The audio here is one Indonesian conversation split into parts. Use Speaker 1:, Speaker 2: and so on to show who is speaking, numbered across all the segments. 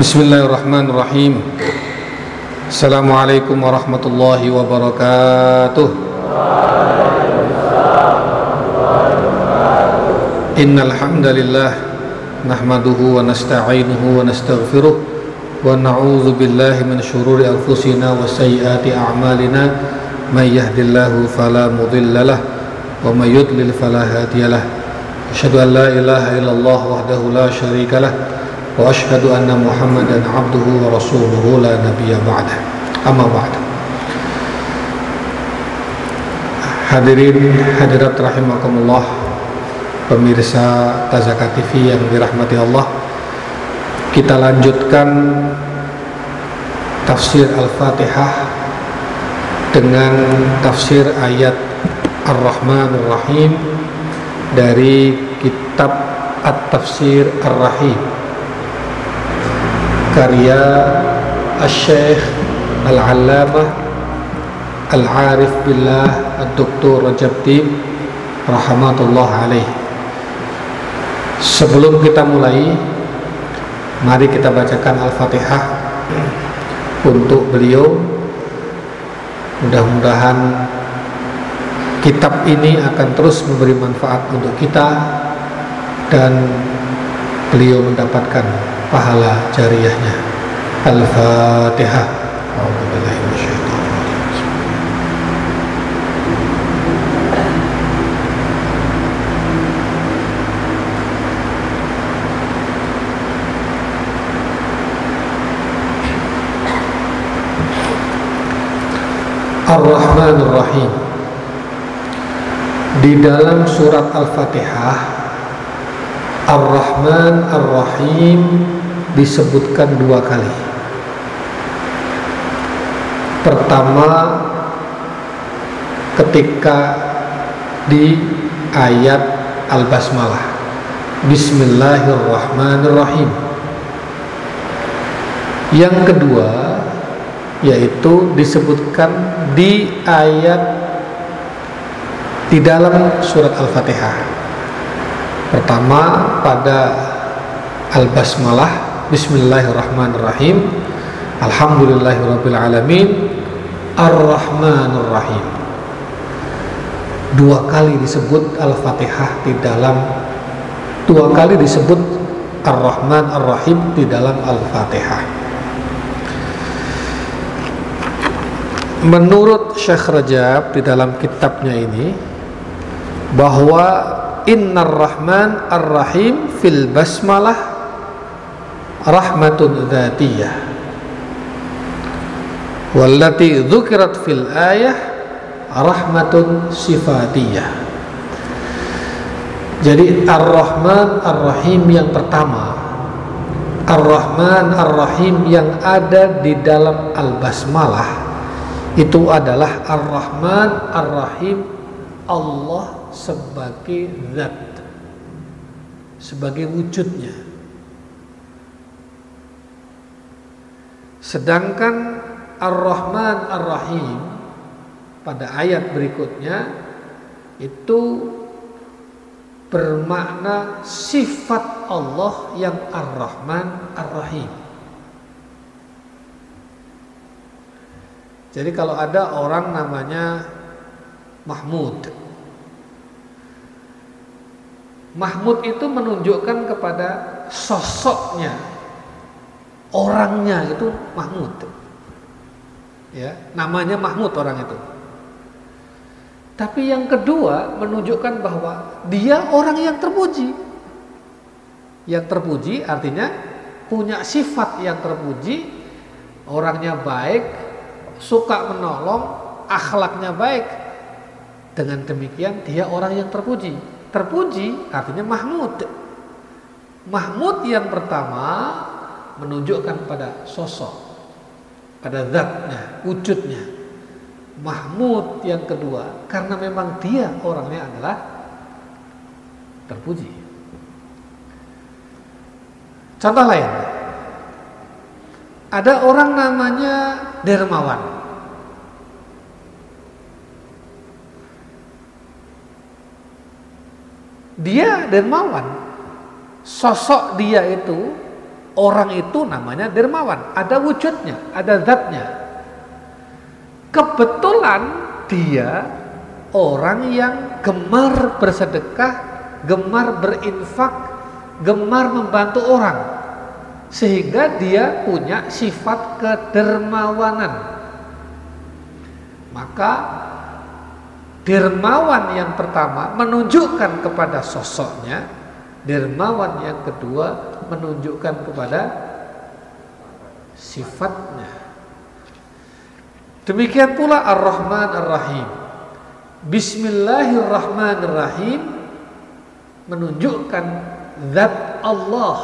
Speaker 1: Bismillahirrahmanirrahim. Assalamualaikum warahmatullahi wabarakatuh. Innal hamdalillah nahmaduhu wa nasta'inuhu wa nastaghfiruh wa na'udzu billahi min shururi anfusina wa sayyiati a'malina. May yahdihillahu fala mudhillalah wa may yudlil fala hadiyalah Asyhadu an la ilaha illallah wahdahu la syarika anna Muhammadan abduhu wa rasuluhu la nabiyya ba'dah. Amma ba'd. Hadirin hadirat rahimakumullah pemirsa Tazaka TV yang dirahmati Allah. Kita lanjutkan tafsir Al-Fatihah dengan tafsir ayat Ar-Rahman Ar-Rahim dari kitab At-Tafsir Ar-Rahim karya Al-Syeikh Al-Allamah Al-Arif Billah Al-Doktor Rajab Tib Rahmatullah alaih. Sebelum kita mulai Mari kita bacakan Al-Fatihah Untuk beliau. Mudah-mudahan kitab ini akan terus memberi manfaat untuk kita dan beliau mendapatkan pahala jariahnya. Al-Fatihah Ar-Rahman Ar-Rahim di dalam surat Al-Fatihah Ar-Rahman Ar-Rahim disebutkan dua kali. Pertama ketika di ayat Al-Basmalah. Bismillahirrahmanirrahim. Yang kedua yaitu disebutkan di ayat di dalam surat Al-Fatihah. Pertama pada Al-Basmalah Bismillahirrahmanirrahim Alhamdulillahirabbil alamin Ar-Rahmanir-Rahim. Dua kali disebut Al-Fatihah di dalam dua kali disebut Ar-Rahman Ar-Rahim di dalam Al-Fatihah. Menurut Syekh Rajab di dalam kitabnya ini bahwa Innar Rahman Ar-Rahim fil basmalah rahmatun dzatiyah. Wallati dzukirat fil ayah rahmatun sifatiyah. Jadi Ar-Rahman Ar-Rahim yang pertama. Ar-Rahman Ar-Rahim yang ada di dalam Al-Basmalah itu adalah Ar-Rahman Ar-Rahim Allah sebagai zat sebagai wujudnya sedangkan Ar-Rahman Ar-Rahim pada ayat berikutnya itu bermakna sifat Allah yang Ar-Rahman Ar-Rahim. Jadi kalau ada orang namanya Mahmud. Mahmud itu menunjukkan kepada sosoknya, orangnya itu Mahmud. Ya, namanya Mahmud orang itu. Tapi yang kedua menunjukkan bahwa dia orang yang terpuji. Yang terpuji artinya punya sifat yang terpuji, orangnya baik, suka menolong, akhlaknya baik. Dengan demikian dia orang yang terpuji. Terpuji artinya Mahmud. Mahmud yang pertama menunjukkan pada sosok, pada zatnya, wujudnya. Mahmud yang kedua karena memang dia orangnya adalah terpuji. Contoh lain. Ada orang namanya dermawan. Dia dermawan. Sosok dia itu Orang itu namanya dermawan, ada wujudnya, ada zatnya. Kebetulan dia orang yang gemar bersedekah, gemar berinfak, gemar membantu orang. Sehingga dia punya sifat kedermawanan. Maka dermawan yang pertama menunjukkan kepada sosoknya, dermawan yang kedua menunjukkan kepada sifatnya. Demikian pula Ar-Rahman Ar-Rahim. Bismillahirrahmanirrahim menunjukkan zat Allah.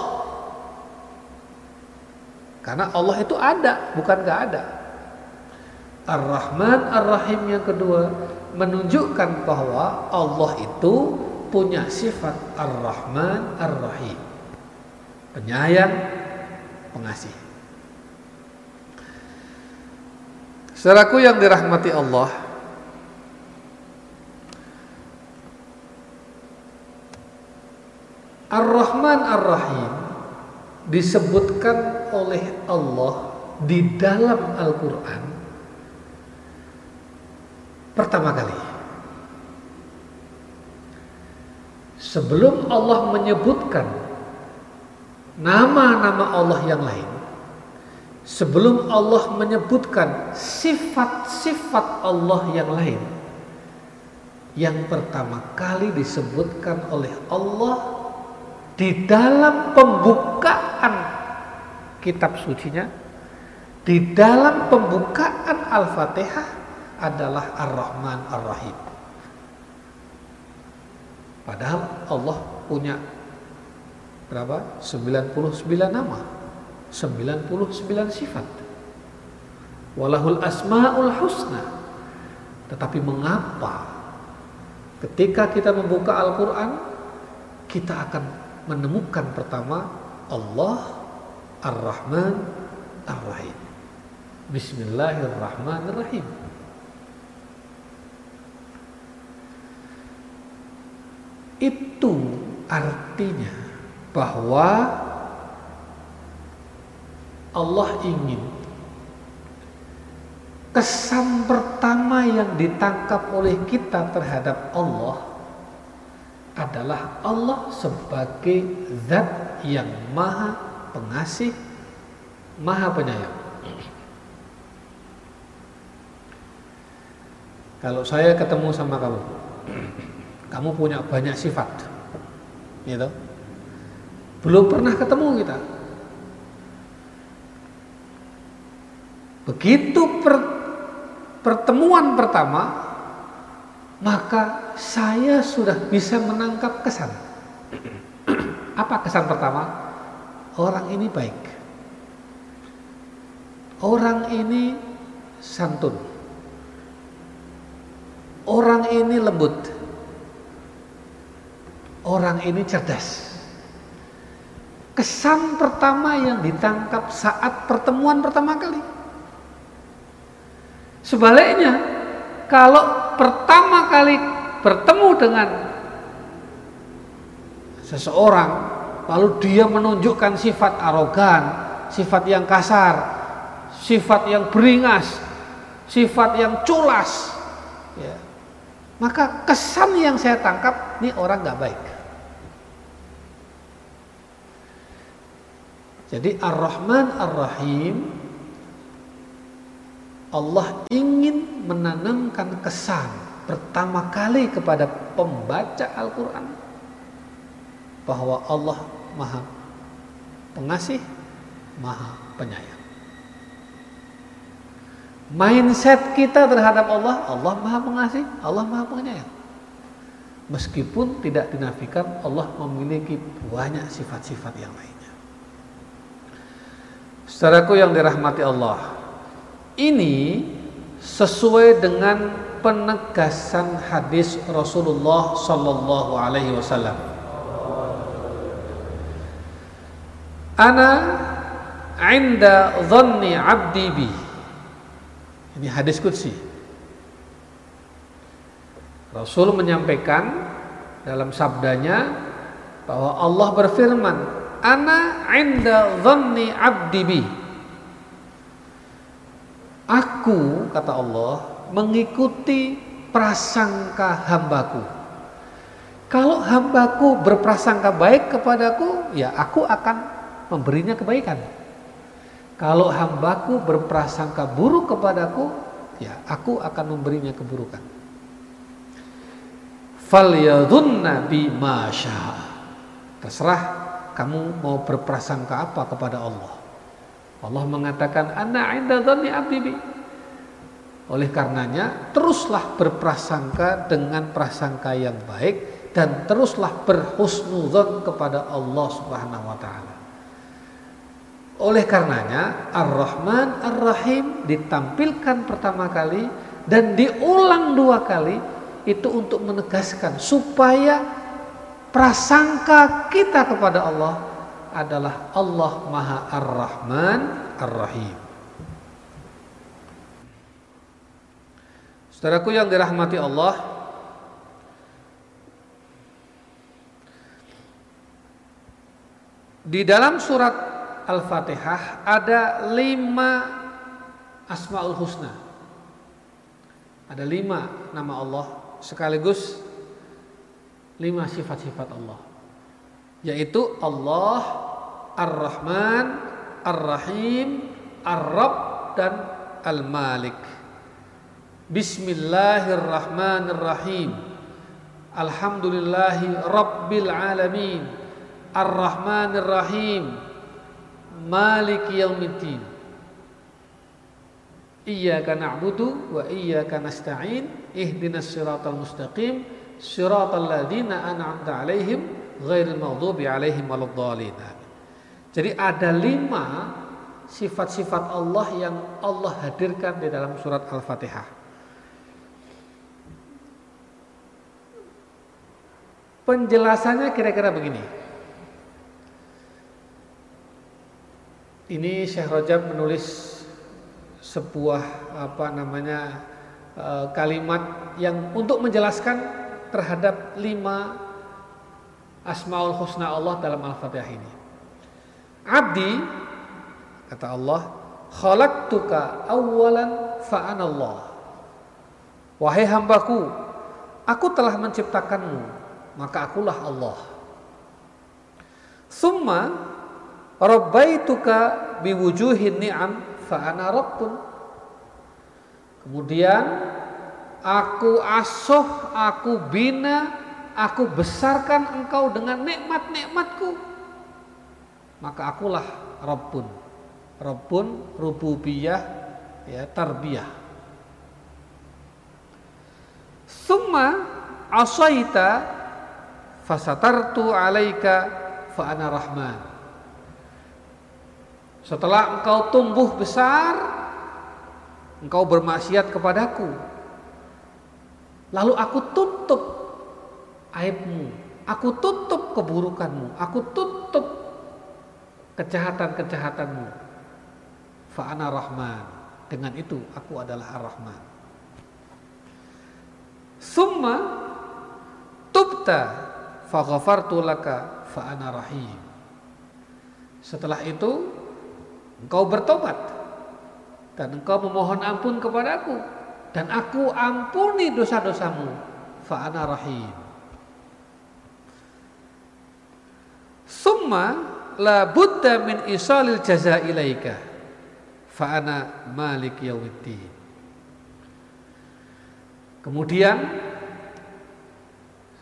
Speaker 1: Karena Allah itu ada, bukan gak ada. Ar-Rahman Ar-Rahim yang kedua menunjukkan bahwa Allah itu punya sifat Ar-Rahman Ar-Rahim. Penyayang, pengasih. Saudaraku yang dirahmati Allah, Ar-Rahman Ar-Rahim disebutkan oleh Allah di dalam Al-Quran pertama kali. Sebelum Allah menyebutkan nama-nama Allah yang lain, sebelum Allah menyebutkan sifat-sifat Allah yang lain, yang pertama kali disebutkan oleh Allah di dalam pembukaan kitab sucinya di dalam pembukaan Al-Fatihah adalah Ar-Rahman Ar-Rahim. Padahal Allah punya berapa? 99 nama. 99 sifat. Walahul asmaul husna. Tetapi mengapa ketika kita membuka Al-Qur'an kita akan menemukan pertama Allah Ar-Rahman Ar-Rahim. Bismillahirrahmanirrahim. Itu artinya bahwa Allah ingin kesan pertama yang ditangkap oleh kita terhadap Allah adalah Allah sebagai zat yang maha pengasih, maha penyayang. Kalau saya ketemu sama kamu, kamu punya banyak sifat, gitu. Belum pernah ketemu kita. Begitu per, pertemuan pertama, maka saya sudah bisa menangkap kesan. Apa kesan pertama? Orang ini baik. Orang ini santun. Orang ini lembut. Orang ini cerdas. Kesan pertama yang ditangkap saat pertemuan pertama kali. Sebaliknya, kalau pertama kali bertemu dengan seseorang lalu dia menunjukkan sifat arogan, sifat yang kasar, sifat yang beringas, sifat yang culas, ya. maka kesan yang saya tangkap ini orang nggak baik. Jadi Ar-Rahman Ar-Rahim Allah ingin menanamkan kesan pertama kali kepada pembaca Al-Quran bahwa Allah maha pengasih, maha penyayang. Mindset kita terhadap Allah, Allah maha pengasih, Allah maha penyayang. Meskipun tidak dinafikan Allah memiliki banyak sifat-sifat yang lainnya. Saudaraku yang dirahmati Allah, ini sesuai dengan penegasan hadis Rasulullah Sallallahu Alaihi Wasallam. Ana inda dhanni abdi bi. Ini hadis kudsi. Rasul menyampaikan dalam sabdanya bahwa Allah berfirman, ana 'inda dhanni 'abdi bi. Aku kata Allah mengikuti prasangka hambaku. Kalau hambaku berprasangka baik kepadaku, ya aku akan memberinya kebaikan. Kalau hambaku berprasangka buruk kepadaku, ya aku akan memberinya keburukan. Falyadhunna bima Terserah kamu mau berprasangka apa kepada Allah. Allah mengatakan ana inda dhanni abdi. Oleh karenanya teruslah berprasangka dengan prasangka yang baik dan teruslah berhusnudzon kepada Allah Subhanahu wa taala. Oleh karenanya Ar-Rahman Ar-Rahim ditampilkan pertama kali dan diulang dua kali itu untuk menegaskan supaya prasangka kita kepada Allah adalah Allah Maha Ar-Rahman Ar-Rahim. Saudaraku yang dirahmati Allah, di dalam surat Al-Fatihah ada lima Asmaul Husna. Ada lima nama Allah sekaligus lima sifat-sifat Allah yaitu Allah Ar-Rahman, Ar-Rahim, Ar-Rabb dan Al-Malik. Bismillahirrahmanirrahim. Alhamdulillahi Rabbil Alamin. Ar-Rahmanirrahim. Maliki Yaumiddin. Iyyaka na'budu wa iyyaka nasta'in. Ihdinas siratal mustaqim. Ladzina an'amta 'alaihim ghairil maghdubi alaihim waladdallin. Jadi ada lima sifat-sifat Allah yang Allah hadirkan di dalam surat Al-Fatihah. Penjelasannya kira-kira begini. Ini Syekh Rajab menulis sebuah apa namanya eh, kalimat yang untuk menjelaskan terhadap lima Asmaul Husna Allah dalam Al-Fatihah ini. Abdi kata Allah, khalaqtuka awwalan fa'anallah. Wahai hambaku, aku telah menciptakanmu, maka akulah Allah. Summa rabbaituka biwujuhin ni'am fa'ana rabbun. Kemudian aku asuh, aku bina aku besarkan engkau dengan nikmat-nikmatku. Maka akulah Rabbun. Rabbun rububiyah ya tarbiyah. Summa asaita fasatartu alaika fa ana rahman. Setelah engkau tumbuh besar engkau bermaksiat kepadaku lalu aku tutup aibmu, aku tutup keburukanmu, aku tutup kejahatan-kejahatanmu. Fa'ana rahman. Dengan itu aku adalah ar-Rahman. Summa tubta faghafartu laka fa'ana rahim. Setelah itu engkau bertobat dan engkau memohon ampun kepadaku dan aku ampuni dosa-dosamu fa'ana rahim. Summa la budda min isalil jaza ilaika fa ana malik yaumiddin. Kemudian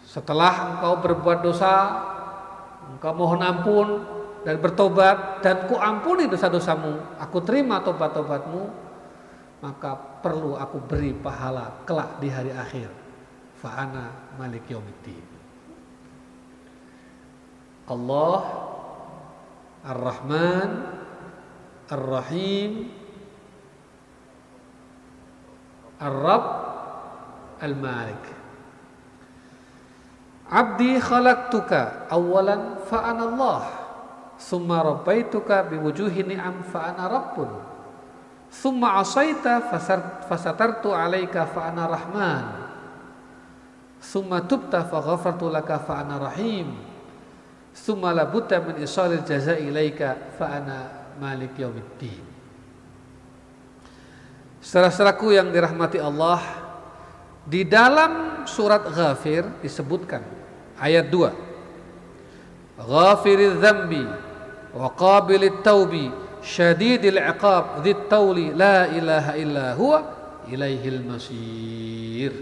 Speaker 1: setelah engkau berbuat dosa, engkau mohon ampun dan bertobat dan ku ampuni dosa-dosamu, aku terima tobat-tobatmu, maka perlu aku beri pahala kelak di hari akhir. Fa'ana malik yaumiddin. Allah Ar-Rahman Ar-Rahim Ar-Rabb Al-Malik Abdi khalaqtuka awalan fa'ana Allah Summa rabbaituka biwujuhi ni'am fa'ana Rabbun Summa asaita fasatartu alaika fa'ana Rahman. Summa tubta faghafartu laka fa'ana Rahim. Thumma la budda min isalil jazai ilaika fa ana malik yaumiddin. Saudara-saudaraku yang dirahmati Allah, di dalam surat Ghafir disebutkan ayat 2. Ghafiriz dzambi wa qabilit taubi syadidil iqab dzit tauli la ilaha illa huwa ilaihil masir.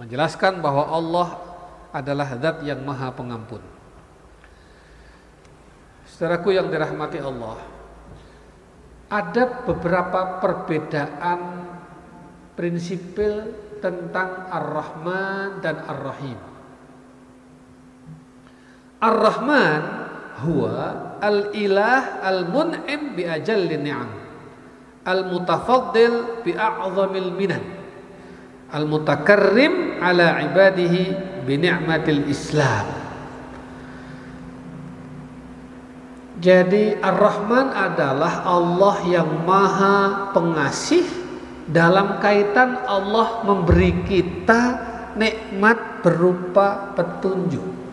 Speaker 1: Menjelaskan bahwa Allah adalah zat yang maha pengampun. Saudaraku yang dirahmati Allah, ada beberapa perbedaan prinsipil tentang Ar-Rahman dan Ar-Rahim. Ar-Rahman huwa al-ilah al-mun'im bi ajalli ni'am. Al-mutafaddil bi a'zamil minan. Al-mutakarrim ala ibadihi bi ni'matil Islam. Jadi Ar-Rahman adalah Allah yang maha pengasih dalam kaitan Allah memberi kita nikmat berupa petunjuk.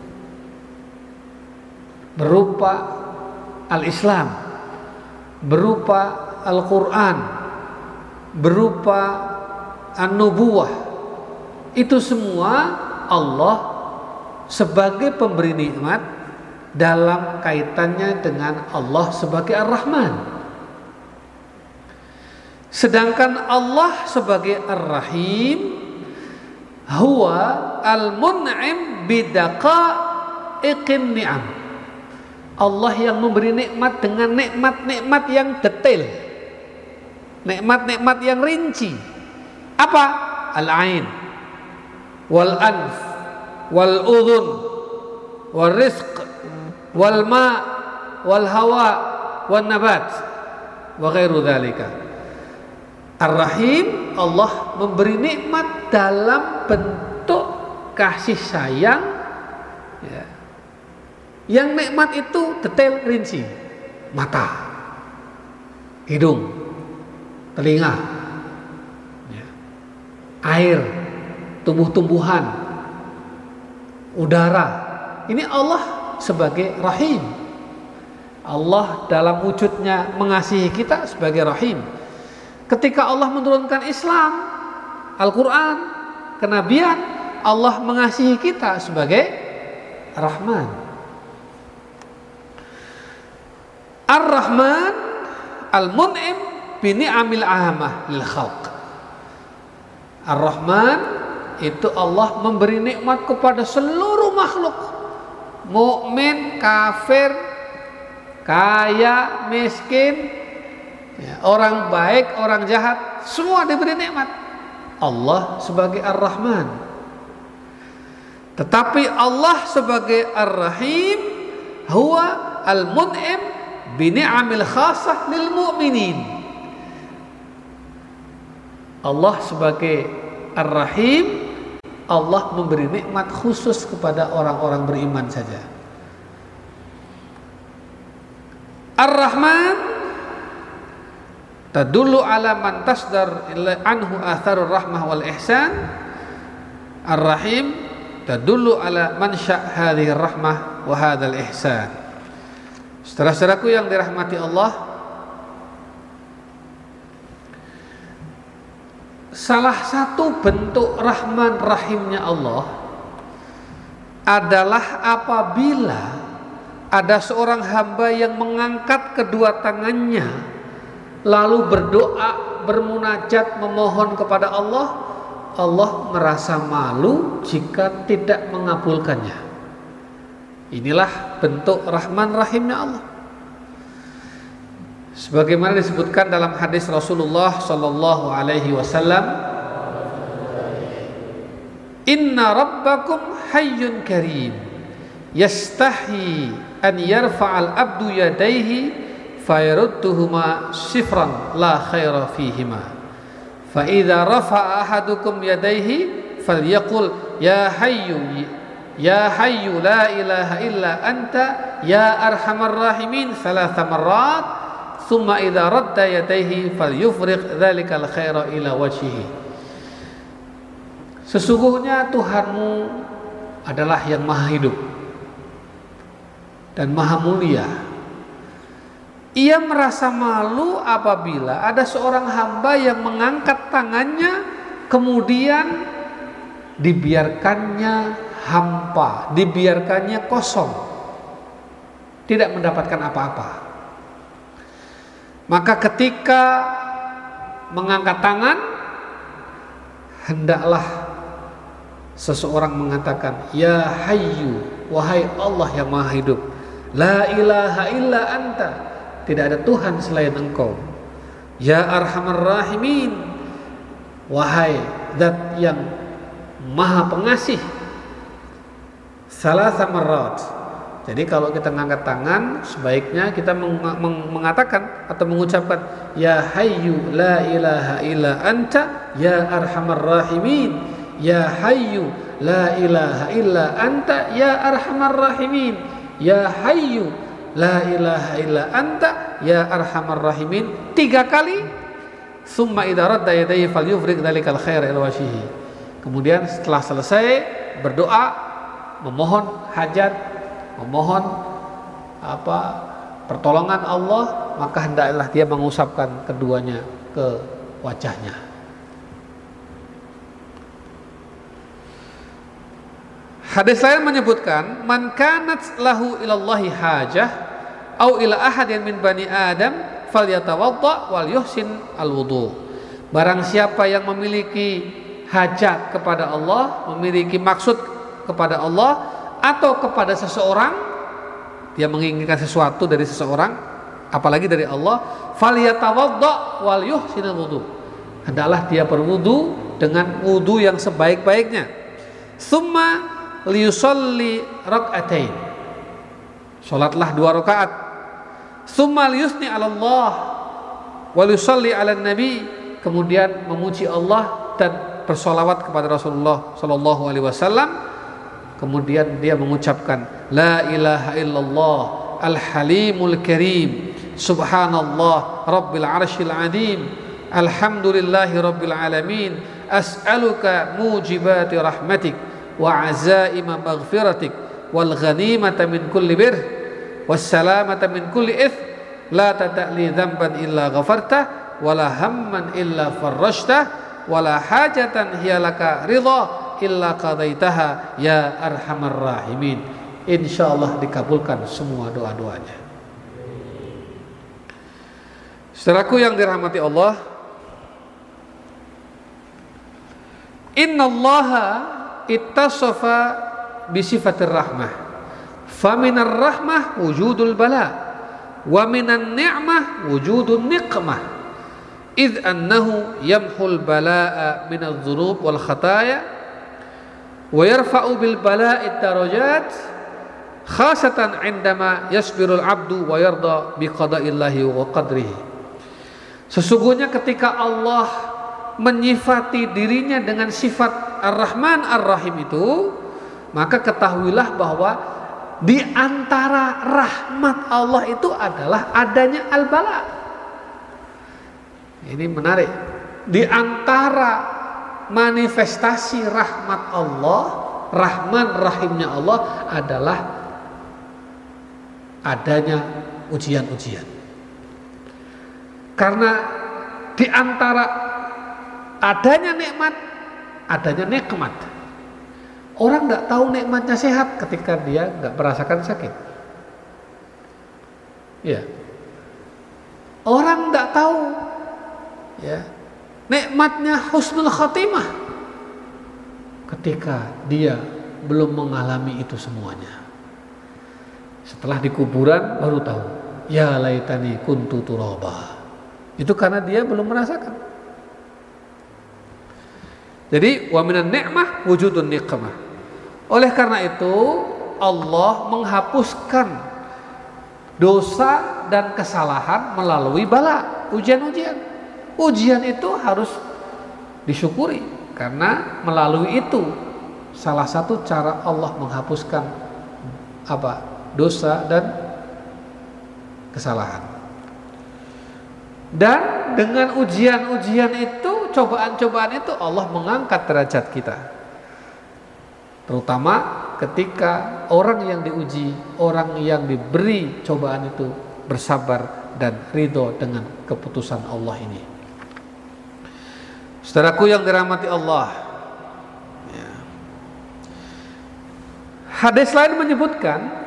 Speaker 1: Berupa Al-Islam, berupa Al-Quran, berupa An-Nubuwah. Itu semua Allah sebagai pemberi nikmat dalam kaitannya dengan Allah sebagai Ar-Rahman. Sedangkan Allah sebagai Ar-Rahim huwa al-mun'im bidaqa iqim ni'am. Allah yang memberi nikmat dengan nikmat-nikmat yang detail. Nikmat-nikmat yang rinci. Apa? Al-ain wal anf wal udhun wal rizq wal ma wal hawa wan nabat wa ghairu dzalika. Ar-Rahim Allah memberi nikmat dalam bentuk kasih sayang ya. Yang nikmat itu detail rinci. Mata, hidung, telinga, ya. air, tumbuh-tumbuhan, udara. Ini Allah sebagai rahim. Allah dalam wujudnya mengasihi kita sebagai rahim. Ketika Allah menurunkan Islam, Al-Quran, kenabian, Allah mengasihi kita sebagai Rahman. Ar-Rahman Al-Mun'im bini amil ahamah lil khalq. Ar-Rahman itu Allah memberi nikmat kepada seluruh makhluk mukmin, kafir, kaya, miskin, ya, orang baik, orang jahat, semua diberi nikmat. Allah sebagai Ar-Rahman. Tetapi Allah sebagai Ar-Rahim huwa al-mun'im bi ni'amil khasah lil mu'minin. Allah sebagai Ar-Rahim Allah memberi nikmat khusus kepada orang-orang beriman saja. Ar-Rahman tadullu ala man tasdar anhu atharur rahmah wal ihsan. Ar-Rahim tadullu ala man sya' rahmah wa hadzal ihsan. Saudara-saudaraku yang dirahmati Allah, Salah satu bentuk rahman rahimnya Allah adalah apabila ada seorang hamba yang mengangkat kedua tangannya lalu berdoa, bermunajat, memohon kepada Allah, Allah merasa malu jika tidak mengabulkannya. Inilah bentuk rahman rahimnya Allah. Sebagaimana disebutkan dalam hadis Rasulullah sallallahu alaihi wasallam, "Inna rabbakum hayyun karim, yastahi an yarfa'al abdu yadayhi fayarudduhuma sifran la khaira fihima. Fa idza rafa'a ahadukum yadayhi falyaqul ya hayyu ya hayyu la ilaha illa anta ya arhamar rahimin thalatha marrat Thumma idza radda yadayhi falyufriq dzalikal khaira ila wajhihi. Sesungguhnya Tuhanmu adalah yang maha hidup. dan maha mulia. Ia merasa malu apabila ada seorang hamba yang mengangkat tangannya kemudian dibiarkannya hampa, dibiarkannya kosong. Tidak mendapatkan apa-apa. Maka ketika mengangkat tangan hendaklah seseorang mengatakan ya hayyu wahai Allah yang maha hidup la ilaha illa anta tidak ada Tuhan selain engkau ya arhamar rahimin wahai zat yang maha pengasih salah samarat jadi kalau kita mengangkat tangan, sebaiknya kita meng meng mengatakan atau mengucapkan Ya Hayyu la ilaha illa anta ya arhamar rahimin. Ya Hayyu la ilaha illa anta ya arhamar rahimin. Ya Hayyu la ilaha illa anta ya arhamar rahimin. Tiga kali summa idza radda yadayhi falyufriq dzalikal khair ila wajhihi. Kemudian setelah selesai berdoa memohon hajat memohon apa pertolongan Allah maka hendaklah dia mengusapkan keduanya ke wajahnya Hadis lain menyebutkan man kanat lahu ilallahi hajah au ila ahadin min bani adam falyatawadda wal yuhsin al wudu. Barang siapa yang memiliki hajat kepada Allah, memiliki maksud kepada Allah, atau kepada seseorang dia menginginkan sesuatu dari seseorang apalagi dari Allah falyatawadda wal yuhsinul wudu. Hendaklah dia berwudu dengan wudu yang sebaik-baiknya. Summa liyusalli rak'atain salatlah dua rakaat. Summa liyusni 'ala Allah wal yusalli 'ala nabi. Kemudian memuji Allah dan bersolawat kepada Rasulullah sallallahu alaihi wasallam Kemudian dia mengucapkan La ilaha illallah Al-Halimul Karim Subhanallah Rabbil Arshil Adim Alhamdulillahi Rabbil Alamin As'aluka mujibati rahmatik Wa azaima maghfiratik Wal ghanimata min kulli bir Wassalamata min kulli ith La tata'li dhamban illa ghafartah Wala hamman illa farrashtah Wala hajatan hiyalaka ridha illa qadaitaha ya arhamar rahimin. Insyaallah dikabulkan semua doa-doanya. Saudaraku yang dirahmati Allah, Inna Allah ittasafa bisifatir rahmah. Faminar rahmah wujudul bala wa minan ni'mah wujudun niqmah. Annahu yamhul bala'a minadh dhunub wal khataya yasbirul abdu wa yarda bi qada'illahi wa qadrihi sesungguhnya ketika Allah menyifati dirinya dengan sifat Ar-Rahman Ar-Rahim itu maka ketahuilah bahwa di antara rahmat Allah itu adalah adanya al-bala. Ini menarik. Di antara manifestasi rahmat Allah, rahman rahimnya Allah adalah adanya ujian-ujian. Karena di antara adanya nikmat, adanya nikmat. Orang nggak tahu nikmatnya sehat ketika dia nggak merasakan sakit. Ya. Orang nggak tahu ya nikmatnya husnul khatimah ketika dia belum mengalami itu semuanya. Setelah di kuburan baru tahu, ya laitani kuntu turaba. Itu karena dia belum merasakan. Jadi wa minan ni'mah wujudun niqmah. Oleh karena itu Allah menghapuskan dosa dan kesalahan melalui bala, ujian-ujian. Ujian itu harus disyukuri karena melalui itu salah satu cara Allah menghapuskan apa dosa dan kesalahan. Dan dengan ujian-ujian itu, cobaan-cobaan itu Allah mengangkat derajat kita. Terutama ketika orang yang diuji, orang yang diberi cobaan itu bersabar dan ridho dengan keputusan Allah ini. Saudaraku yang dirahmati Allah, ya. hadis lain menyebutkan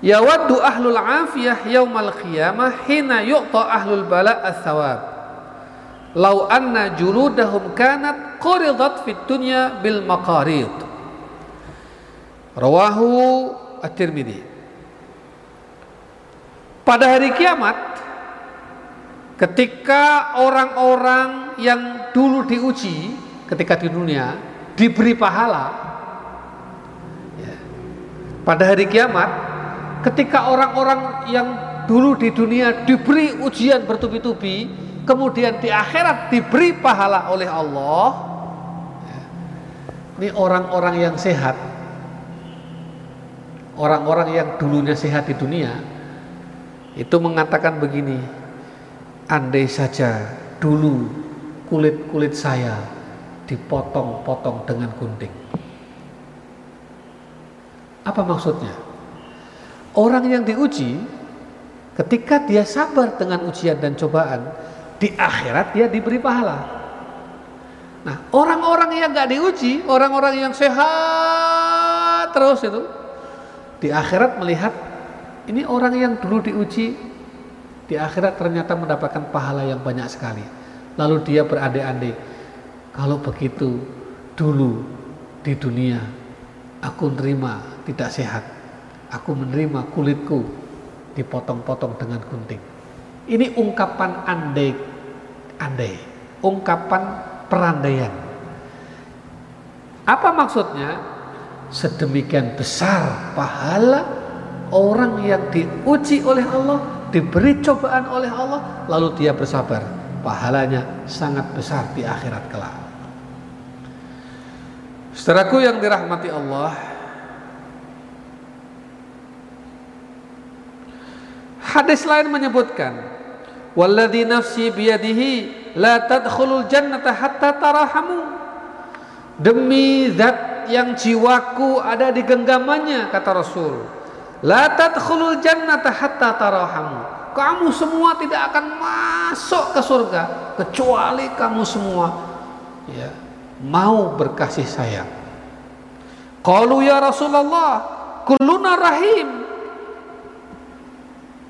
Speaker 1: Yawaddu ahlul afiyah yaumal qiyamah hina yu'ta ahlul bala as-sawab. Lau anna juludahum kanat quridat fit dunya bil maqarid. Rawahu At-Tirmidzi. Pada hari kiamat ketika orang-orang yang dulu diuji ketika di dunia diberi pahala ya, pada hari kiamat ketika orang-orang yang dulu di dunia diberi ujian bertubi-tubi, kemudian di akhirat diberi pahala oleh Allah, ini orang-orang yang sehat, orang-orang yang dulunya sehat di dunia, itu mengatakan begini, andai saja dulu kulit-kulit saya dipotong-potong dengan gunting. Apa maksudnya? Orang yang diuji ketika dia sabar dengan ujian dan cobaan, di akhirat dia diberi pahala. Nah, orang-orang yang gak diuji, orang-orang yang sehat terus itu, di akhirat melihat ini orang yang dulu diuji, di akhirat ternyata mendapatkan pahala yang banyak sekali. Lalu dia berandai-andai, kalau begitu dulu di dunia aku terima tidak sehat, Aku menerima kulitku dipotong-potong dengan gunting. Ini ungkapan andai, andai, ungkapan perandaian. Apa maksudnya? Sedemikian besar pahala orang yang diuji oleh Allah, diberi cobaan oleh Allah, lalu dia bersabar. Pahalanya sangat besar di akhirat kelak. Saudaraku yang dirahmati Allah, Hadis lain menyebutkan, "Walladzi nafsi biyadihi la tadkhulul jannata hatta tarahamu." Demi zat yang jiwaku ada di genggamannya kata Rasul. La tadkhulul jannata hatta tarahamu. Kamu semua tidak akan masuk ke surga kecuali kamu semua ya, mau berkasih sayang. Qalu ya Rasulullah, kulluna rahim.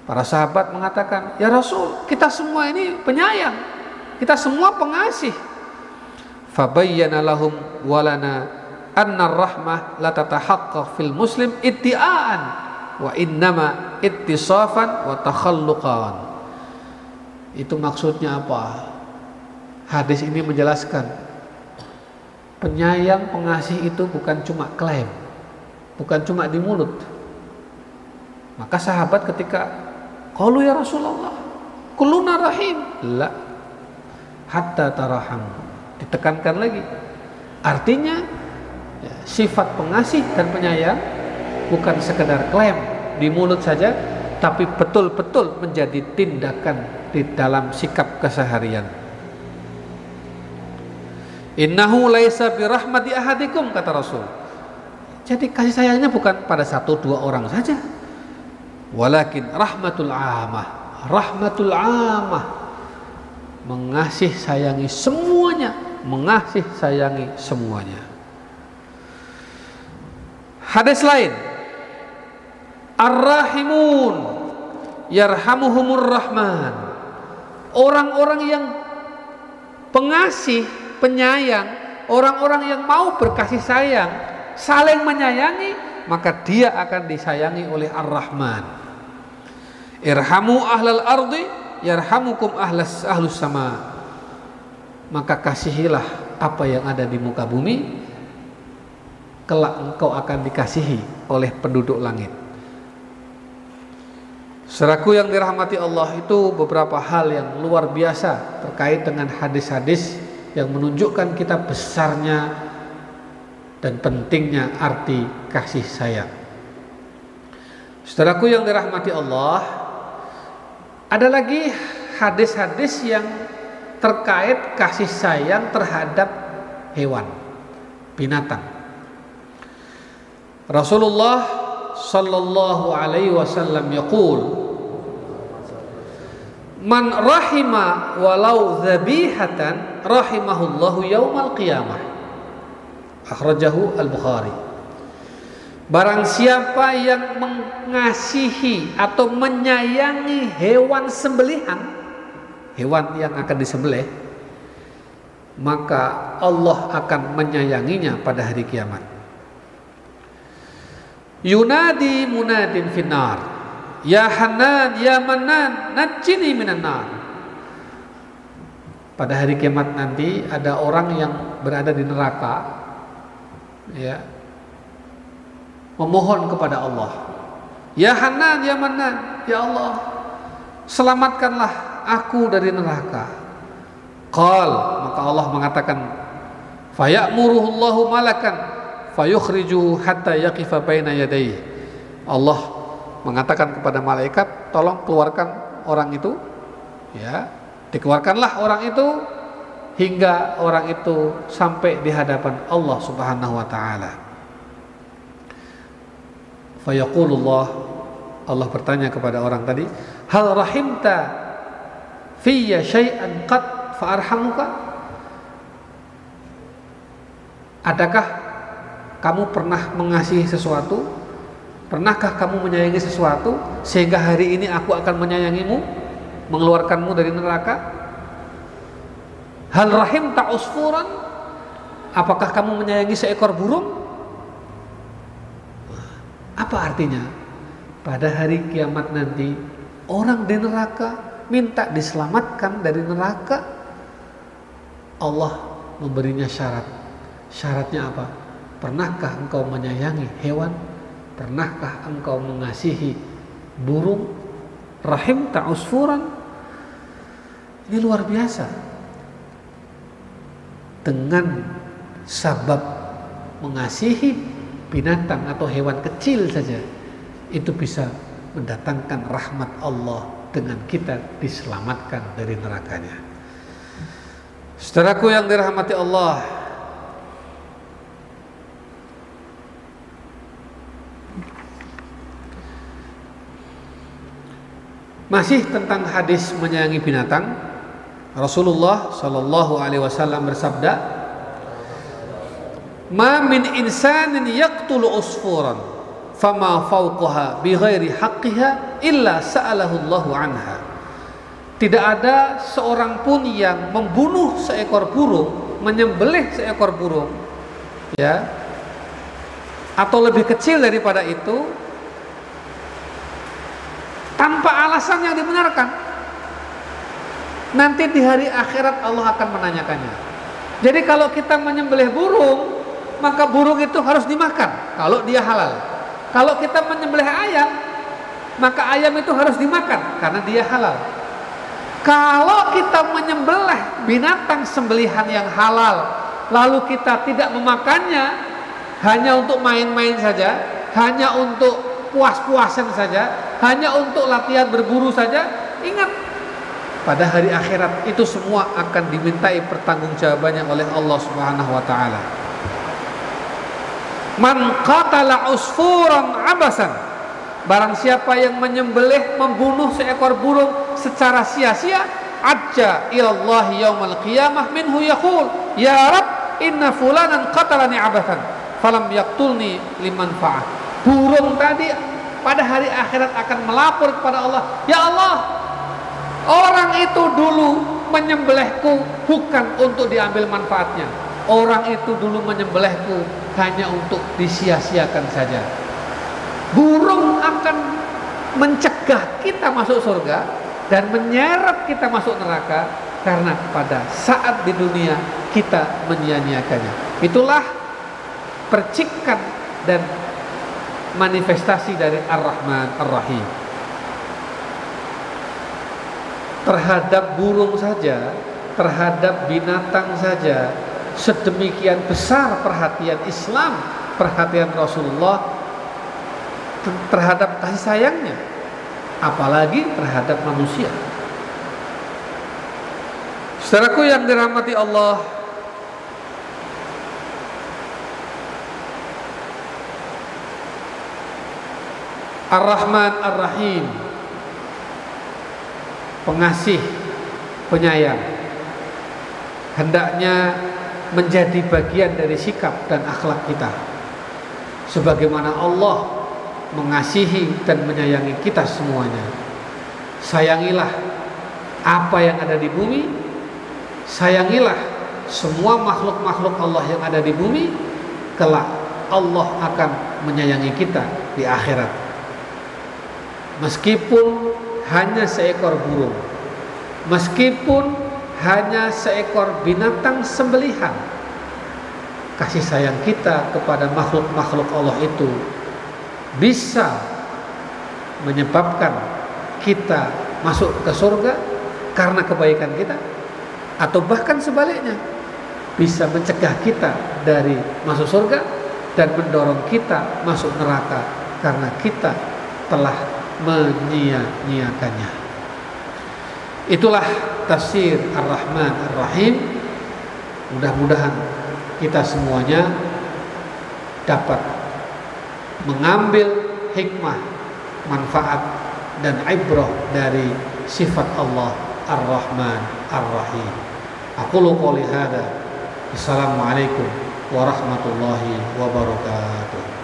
Speaker 1: Para sahabat mengatakan, "Ya Rasul, kita semua ini penyayang. Kita semua pengasih." Fabayyana lahum walana anna rahmah la tatahaqqaq fil muslim itti'an wa innama ittisafan wa takhalluqan. Itu maksudnya apa? Hadis ini menjelaskan penyayang pengasih itu bukan cuma klaim, bukan cuma di mulut. Maka sahabat ketika Qalu ya Rasulullah, kuluna rahim. La. Hatta taraham. Ditekankan lagi. Artinya ya, sifat pengasih dan penyayang bukan sekedar klaim di mulut saja, tapi betul-betul menjadi tindakan di dalam sikap keseharian. Innahu laisa birahmati ahadikum kata Rasul. Jadi kasih sayangnya bukan pada satu dua orang saja, walakin rahmatul amah rahmatul amah mengasih sayangi semuanya mengasih sayangi semuanya hadis lain ar-rahimun yarhamuhumur rahman orang-orang yang pengasih penyayang orang-orang yang mau berkasih sayang saling menyayangi maka dia akan disayangi oleh Ar-Rahman Irhamu ahlal ardi yarhamukum ahlas ahlus sama. Maka kasihilah apa yang ada di muka bumi kelak engkau akan dikasihi oleh penduduk langit. Seraku yang dirahmati Allah itu beberapa hal yang luar biasa terkait dengan hadis-hadis yang menunjukkan kita besarnya dan pentingnya arti kasih sayang. Saudaraku yang dirahmati Allah, ada lagi hadis-hadis yang terkait kasih sayang terhadap hewan, binatang. Rasulullah sallallahu alaihi wasallam yaqul Man rahima walau dzabihatan rahimahullahu yaumal qiyamah. Akhrajahu Al-Bukhari. Barang siapa yang mengasihi atau menyayangi hewan sembelihan, hewan yang akan disembelih, maka Allah akan menyayanginya pada hari kiamat. Yunadi munadin finar Ya Hanan, Ya Manan, najini minan nar. Pada hari kiamat nanti ada orang yang berada di neraka ya memohon kepada Allah. Ya Hanan, Ya Manan, Ya Allah, selamatkanlah aku dari neraka. Qal, maka Allah mengatakan, faya'muruhullahu malakan fayukhriju hatta yaqifa baina yadayhi. Allah mengatakan kepada malaikat, tolong keluarkan orang itu, ya, dikeluarkanlah orang itu hingga orang itu sampai di hadapan Allah Subhanahu wa taala. Fayaqulullah Allah bertanya kepada orang tadi, "Hal rahimta fiyya syai'an qad fa'arhamuka?" Adakah kamu pernah mengasihi sesuatu Pernahkah kamu menyayangi sesuatu sehingga hari ini aku akan menyayangimu, mengeluarkanmu dari neraka? Hal rahim tak usfuran? Apakah kamu menyayangi seekor burung? Apa artinya? Pada hari kiamat nanti orang di neraka minta diselamatkan dari neraka. Allah memberinya syarat. Syaratnya apa? Pernahkah engkau menyayangi hewan? Pernahkah engkau mengasihi burung rahim ta'usfuran? Ini luar biasa. Dengan sabab mengasihi binatang atau hewan kecil saja itu bisa mendatangkan rahmat Allah dengan kita diselamatkan dari nerakanya. Saudaraku yang dirahmati Allah, Masih tentang hadis menyayangi binatang, Rasulullah Shallallahu Alaihi Wasallam bersabda, "Ma min insanin yaqtulu usfuran, fama fawqaha bi ghairi haqqiha illa sa'alahu Allahu anha." Tidak ada seorang pun yang membunuh seekor burung, menyembelih seekor burung, ya, atau lebih kecil daripada itu, tanpa alasan yang dibenarkan. Nanti di hari akhirat Allah akan menanyakannya. Jadi kalau kita menyembelih burung, maka burung itu harus dimakan kalau dia halal. Kalau kita menyembelih ayam, maka ayam itu harus dimakan karena dia halal. Kalau kita menyembelih binatang sembelihan yang halal, lalu kita tidak memakannya hanya untuk main-main saja, hanya untuk puas-puasan saja, hanya untuk latihan berburu saja, ingat. Pada hari akhirat itu semua akan dimintai pertanggungjawabannya oleh Allah Subhanahu wa taala. Man qatala usfuran abasan. Barang siapa yang menyembelih membunuh seekor burung secara sia-sia ajja ilallah yaumal qiyamah minhu yaqul ya rab inna fulanan qatalani abasan. Falam yaqtulni liman fa'ah. Burung tadi pada hari akhirat akan melapor kepada Allah, "Ya Allah, orang itu dulu menyembelihku bukan untuk diambil manfaatnya. Orang itu dulu menyembelihku hanya untuk disia-siakan saja." Burung akan mencegah kita masuk surga dan menyeret kita masuk neraka karena pada saat di dunia kita menyia-nyiakannya. Itulah percikan dan manifestasi dari Ar-Rahman Ar-Rahim. Terhadap burung saja, terhadap binatang saja, sedemikian besar perhatian Islam, perhatian Rasulullah terhadap kasih sayangnya, apalagi terhadap manusia. Saudaraku yang dirahmati Allah, Ar-Rahman Ar-Rahim. Pengasih penyayang. Hendaknya menjadi bagian dari sikap dan akhlak kita. Sebagaimana Allah mengasihi dan menyayangi kita semuanya. Sayangilah apa yang ada di bumi. Sayangilah semua makhluk-makhluk Allah yang ada di bumi. Kelak Allah akan menyayangi kita di akhirat meskipun hanya seekor burung, meskipun hanya seekor binatang sembelihan. Kasih sayang kita kepada makhluk-makhluk Allah itu bisa menyebabkan kita masuk ke surga karena kebaikan kita atau bahkan sebaliknya bisa mencegah kita dari masuk surga dan mendorong kita masuk neraka karena kita telah menyia-nyiakannya. Itulah tafsir Ar-Rahman Ar-Rahim. Mudah-mudahan kita semuanya dapat mengambil hikmah, manfaat dan ibrah dari sifat Allah Ar-Rahman Ar-Rahim. Aku qouli hada. Assalamualaikum warahmatullahi wabarakatuh.